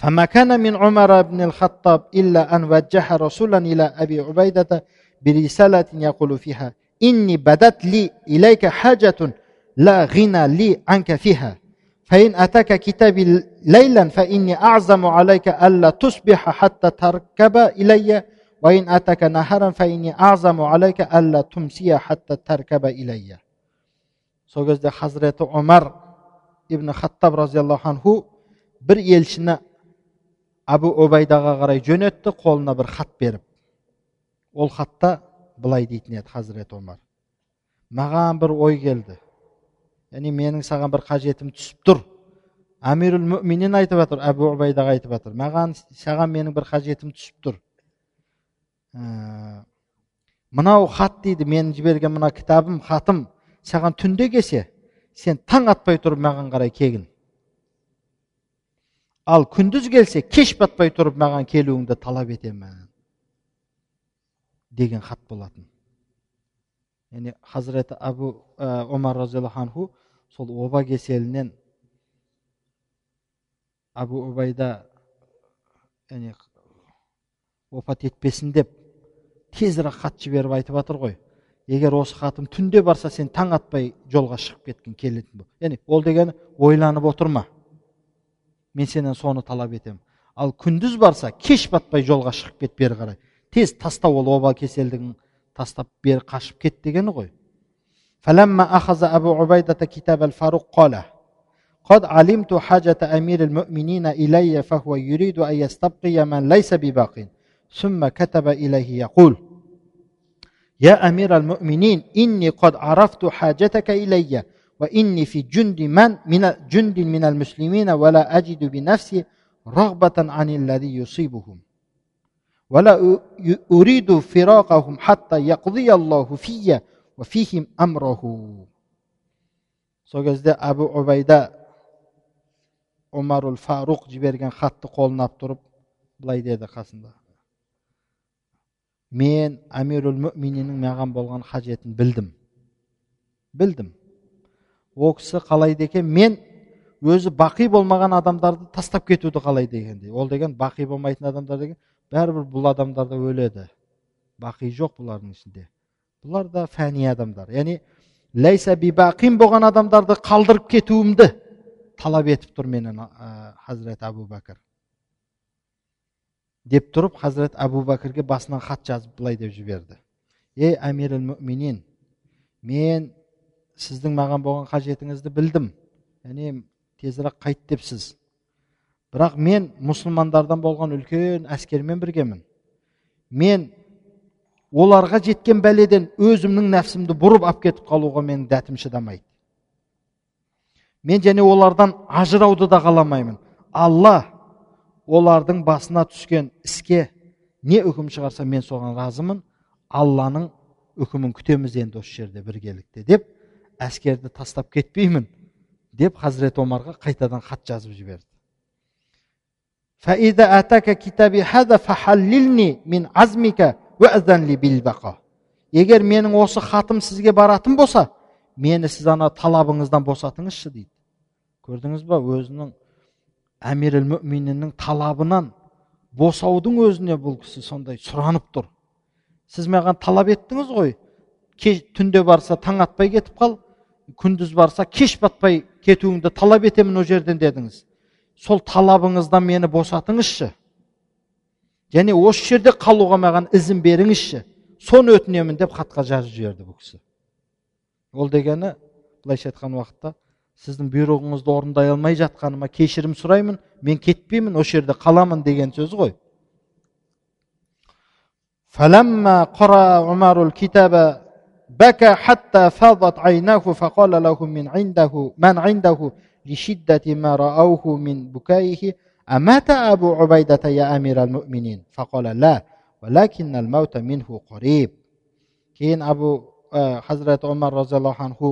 فما كان من عمر بن الخطاب إلا أن وجه رسولا إلى أبي عبيدة برسالة يقول فيها إني بدت لي إليك حاجة لا غنى لي عنك فيها فإن أتاك كتابي ليلا فإني أعزم عليك ألا تصبح حتى تركب إلي وإن أتاك نهارا فإني أعزم عليك ألا تمسي حتى تركب إلي сол кезде хазіреті омар ибн хаттаб разиаллаху анху бір елшіні абу обайдаға қарай жөнетті қолына бір хат беріп ол хатта былай дейтін еді хазірет омар маған бір ой келді яғни менің саған бір қажетім түсіп тұр. Әмирул мүминин айтып жатыр әбу убайдаға айтып жатыр. Маған саған менің бір қажетім түсіп тұр. Ә, мынау хат дейді менің жіберген мына кітабым хатым. Саған түнде келсе сен таң атпай тұрып маған қарай кегін. Ал күндіз келсе кеш батпай тұрып маған келуіңді талап етемін деген хат болатын. Яғни хазіреті абу ә, омар разиаллаху анху сол оба кеселінен абу убайда яғни опат етпесін деп тезірек хат жіберіп айтып жатыр ғой. Егер осы хатым түнде барса сен таң атпай жолға шығып кеткің келетін яғни ол дегені ойланып отырма. Мен сенен соны талап етемін. Ал күндіз барса кеш батпай жолға шығып кет бері қарай. Тез таста ол оба кеселдігін тастап beri қашып кет дегені ғой فلما أخذ أبو عبيدة كتاب الفاروق قال قد علمت حاجة أمير المؤمنين إلي فهو يريد أن يستبقي من ليس بباق. ثم كتب إليه يقول يا أمير المؤمنين إني قد عرفت حاجتك إلي وإني في جند من من جند من المسلمين ولا أجد بنفسي رغبة عن الذي يصيبهم. ولا أريد فراقهم حتى يقضي الله في وفيهم أمره сол кезде әбу убайда омарул фаруқ жіберген хатты қолына алып тұрып былай деді қасында мен әмирул мүмининнің маған болған қажетін білдім білдім ол кісі қалайды екен мен өзі бақи болмаған адамдарды тастап кетуді қалайды екен дейді ол деген бақи болмайтын адамдар деген бәрібір бұл адамдар да өледі. Бақи жоқ бұлардың ішінде. Бұлар да фәни адамдар. Яғни ләйса бақим болған адамдарды қалдырып кетуімді талап етіп тұр менен хазірет әбу бәкір. Деп тұрып хазірет әбу бәкірге басынан хат жазып былай деп жіберді. Ей әмирул мүминин мен сіздің маған болған қажетіңізді білдім. Яғни тезірек қайт депсіз. Бірақ мен мұсылмандардан болған үлкен әскермен біргемін. Мен оларға жеткен бәледен өзімнің нәпсімді бұрып алып кетіп қалуға менің дәтім шыдамайды. Мен және олардан ажырауды да қаламаймын. Алла олардың басына түскен іске не үкім шығарса мен соған разымын. Алланың үкімін күтеміз енді осы жерде біргелікте деп әскерді тастап кетпеймін деп хазірет омарға қайтадан хат жазып жіберді. Егер менің осы хатым сізге баратын болса мені сіз ана талабыңыздан босатыңызшы дейді. Көрдіңіз ба өзінің әмиріл мүминінің талабынан босаудың өзіне бұл кісі сондай сұранып тұр. Сіз маған талап еттіңіз ғой. Түнде барса таң атпай кетіп қал күндіз барса кеш батпай кетуіңді талап етемін ол жерден дедіңіз сол талабыңыздан мені босатыңызшы және осы жерде қалуға маған ізін беріңізші соны өтінемін деп хатқа жазып жіберді бұл кісі ол дегені былайша айтқан уақытта сіздің бұйрығыңызды орындай алмай жатқаныма кешірім сұраймын мен кетпеймін осы жерде қаламын деген сөз ғой بكى حتى فاضت عيناه فقال لهم من عنده من عنده لشدة ما رأوه من بكائه أمات أبو عبيدة يا أمير المؤمنين فقال لا кейін абу ә, хазіреті омар разиаллаху анху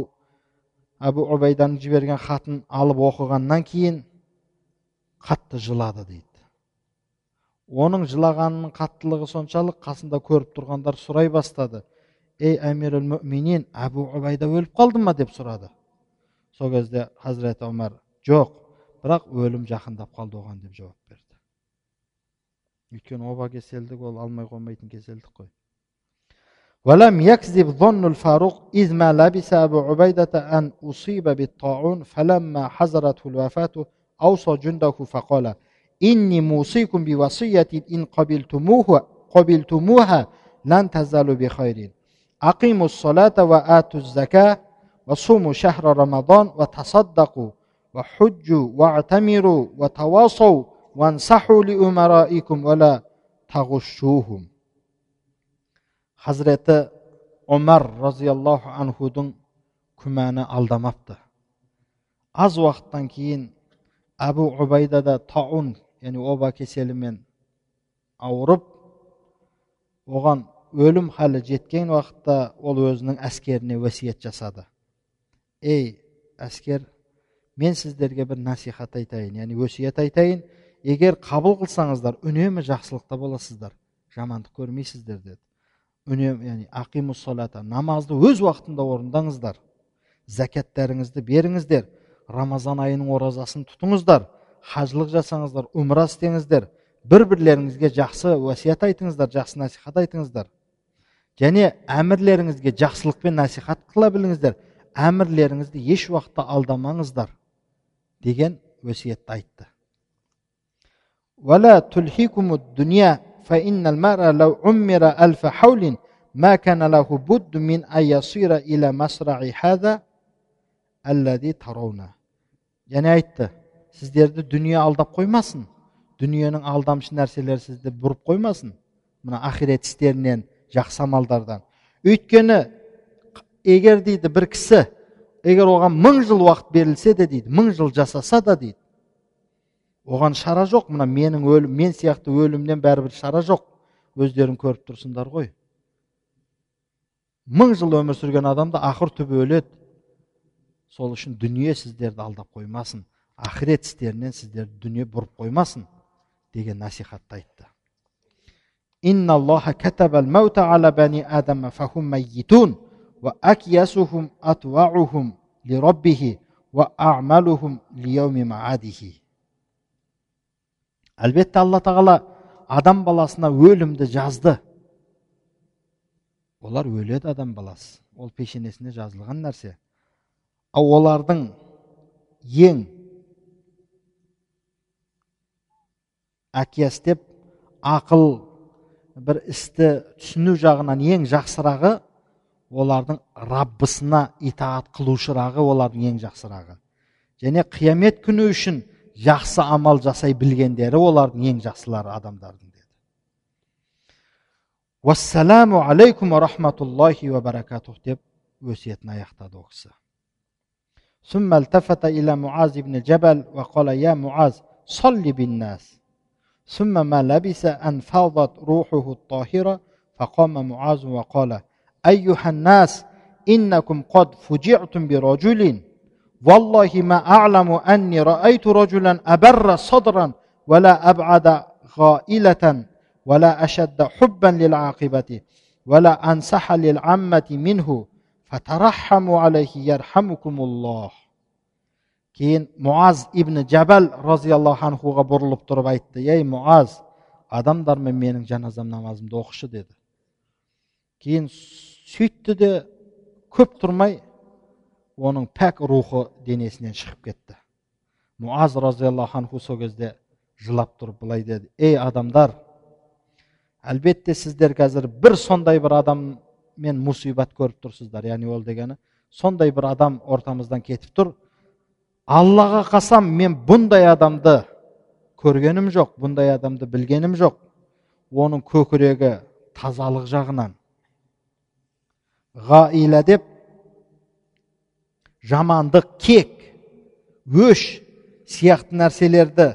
әбу убайданың жіберген хатын алып оқығаннан кейін қатты жылады дейді оның жылағанының қаттылығы соншалық қасында көріп тұрғандар сұрай бастады ей әмир мүминин әбу убайда өліп қалды ма деп сұрады сол кезде хазіреті омар жоқ бірақ өлім жақындап қалды оған деп жауап берді өйткені оба кеселдік ол алмай қоймайтын кеселдік қой ولم يكذب ظن الفاروق إذ ما لبس أبو عبيدة أن أصيب بالطاعون فلما حضرته الوفاة أوصى جنده فقال إني موصيكم بوصية إن قبلتموها قبلتموها لن تزالوا بخير أقيموا الصلاة وآتوا الزكاة وصوموا شهر رمضان وتصدقوا وحجوا واعتمروا وتواصوا وانصحوا لأمرائكم ولا تغشوهم хазіреті омар разиаллаху анхудың күмәні алдамапты аз уақыттан кейін әбу убайда да таун яғни оба кеселімен ауырып оған өлім халі жеткен уақытта ол өзінің әскеріне өсиет жасады ей әскер мен сіздерге бір насихат айтайын яғни өсиет айтайын егер қабыл қылсаңыздар үнемі жақсылықта боласыздар жамандық көрмейсіздер деді үнемі яғни ақимус солата намазды өз уақытында орындаңыздар зәкәттәріңізді беріңіздер рамазан айының оразасын тұтыңыздар хажылық жасаңыздар умра істеңіздер бір бірлеріңізге жақсы уәсият айтыңыздар жақсы насихат айтыңыздар және әмірлеріңізге жақсылықпен насихат қыла біліңіздер әмірлеріңізді еш уақытта алдамаңыздар деген өсиетті айтты فإن المرء لو عمر ألف حول ما كان له بد من أن يصير إلى مسرع هذا الذي ترونه және айтты сіздерді дүние алдап қоймасын дүниенің алдамшы нәрселері сізді бұрып қоймасын мына ақирет істерінен жақсы амалдардан өйткені егер дейді бір кісі егер оған мың жыл уақыт берілсе де дейді мың жыл жасаса да дейді оған шара жоқ. Мына менің өлім мен сияқты өлімнен бәрібір шара жоқ. Өздерің көріп тұрсыңдар ғой. Мың жыл өмір сүрген адам да ақыр түбі өледі. Сол үшін дүние сіздерді алдап қоймасын. Ақырет істерінен сіздерді дүние бұрып қоймасын деген насихатты айтты. Әлбетте алла тағала адам баласына өлімді жазды олар өледі адам баласы. Ол пешенесіне жазылған нәрсе. Ал олардың ең әкияс деп ақыл бір істі түсіну жағынан ең жақсырағы олардың раббысына итаат қылушырағы олардың ең жақсырағы және қиямет күні үшін жақсы амал жасай білгендері олардың ең жақсылары адамдардың деді уассаламу алейкум ва рахматуллахи ва баракатух деп өсиетін аяқтады ол кісі ثم التفت إلى معاذ بن جبل وقال يا معاذ صل بالناس ثم ما لبث أن فاضت روحه الطاهرة فقام معاذ وقال أيها الناس إنكم قد فجعتم برجل. والله ما أعلم أني رأيت رجلا أبر صدرا ولا أبعد غائلة ولا أشد حبا للعاقبة ولا أنصح للعمة منه. فترحموا عليه يرحمكم الله. keyin muaz ibn jabal roziyallohu anhuga burilib turib aytdi ey muaz odamlarmi mening janozam namozimda o'qishi dedi keyin сөйтті де көп тұрмай оның пәк рухы денесінен шығып кетті. Муаз разиаллаху анху сол кезде жылап тұрып былай деді. Ей адамдар әлбетте сіздер қазір бір сондай бір адаммен мұсибат көріп тұрсыздар. Яғни ол дегені сондай бір адам ортамыздан кетіп тұр. Аллаға қасам мен бұндай адамды көргенім жоқ бұндай адамды білгенім жоқ. Оның көкірегі тазалық жағынан. Ғаила деп жамандық кек өш сияқты нәрселерді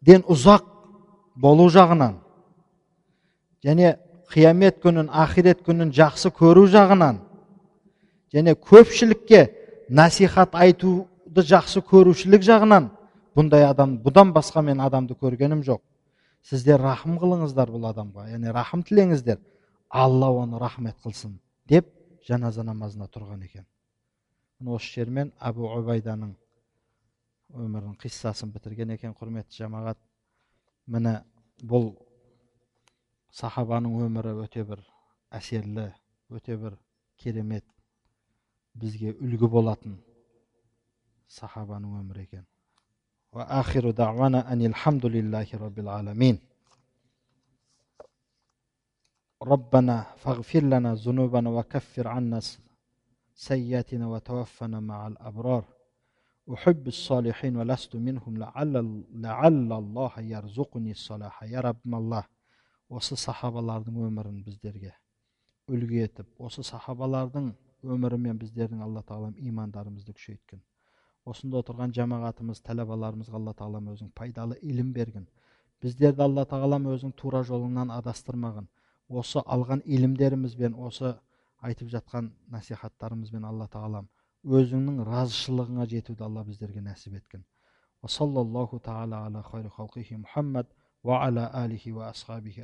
ден ұзақ болу жағынан және қиямет күнін ақирет күнін жақсы көру жағынан және көпшілікке насихат айтуды жақсы көрушілік жағынан бұндай адам бұдан басқа мен адамды көргенім жоқ сіздер рахым қылыңыздар бұл адамға яғни рахым тілеңіздер алла оны рахмет қылсын деп жаназа намазына тұрған екен осы жермен әбу убайданың өмірінің қиссасын бітірген екен құрметті жамағат міне бұл сахабаның өмірі өте бір әсерлі өте бір керемет бізге үлгі болатын сахабаның өмірі екен ربنا فاغفر لنا ذنوبنا وكفر عنا سيئاتنا وتوفنا مع الأبرار أحب الصالحين ولست منهم لعل, لعل الله يرزقني الصلاح يا رب الله осы сахабалардың өмірін біздерге үлгі етіп осы сахабалардың өмірімен біздердің алла тағалам имандарымызды күшейткен осында отырған жамағатымыз тәләбаларымызға алла тағалам өзің пайдалы илім берген біздерді алла тағалам өзің тура жолыңнан адастырмаған осы алған илімдерімізбен осы айтып жатқан насихаттарымызбен алла тағалам өзіңнің разышылығыңа жетуді алла біздерге нәсіп ала алихи асхабихи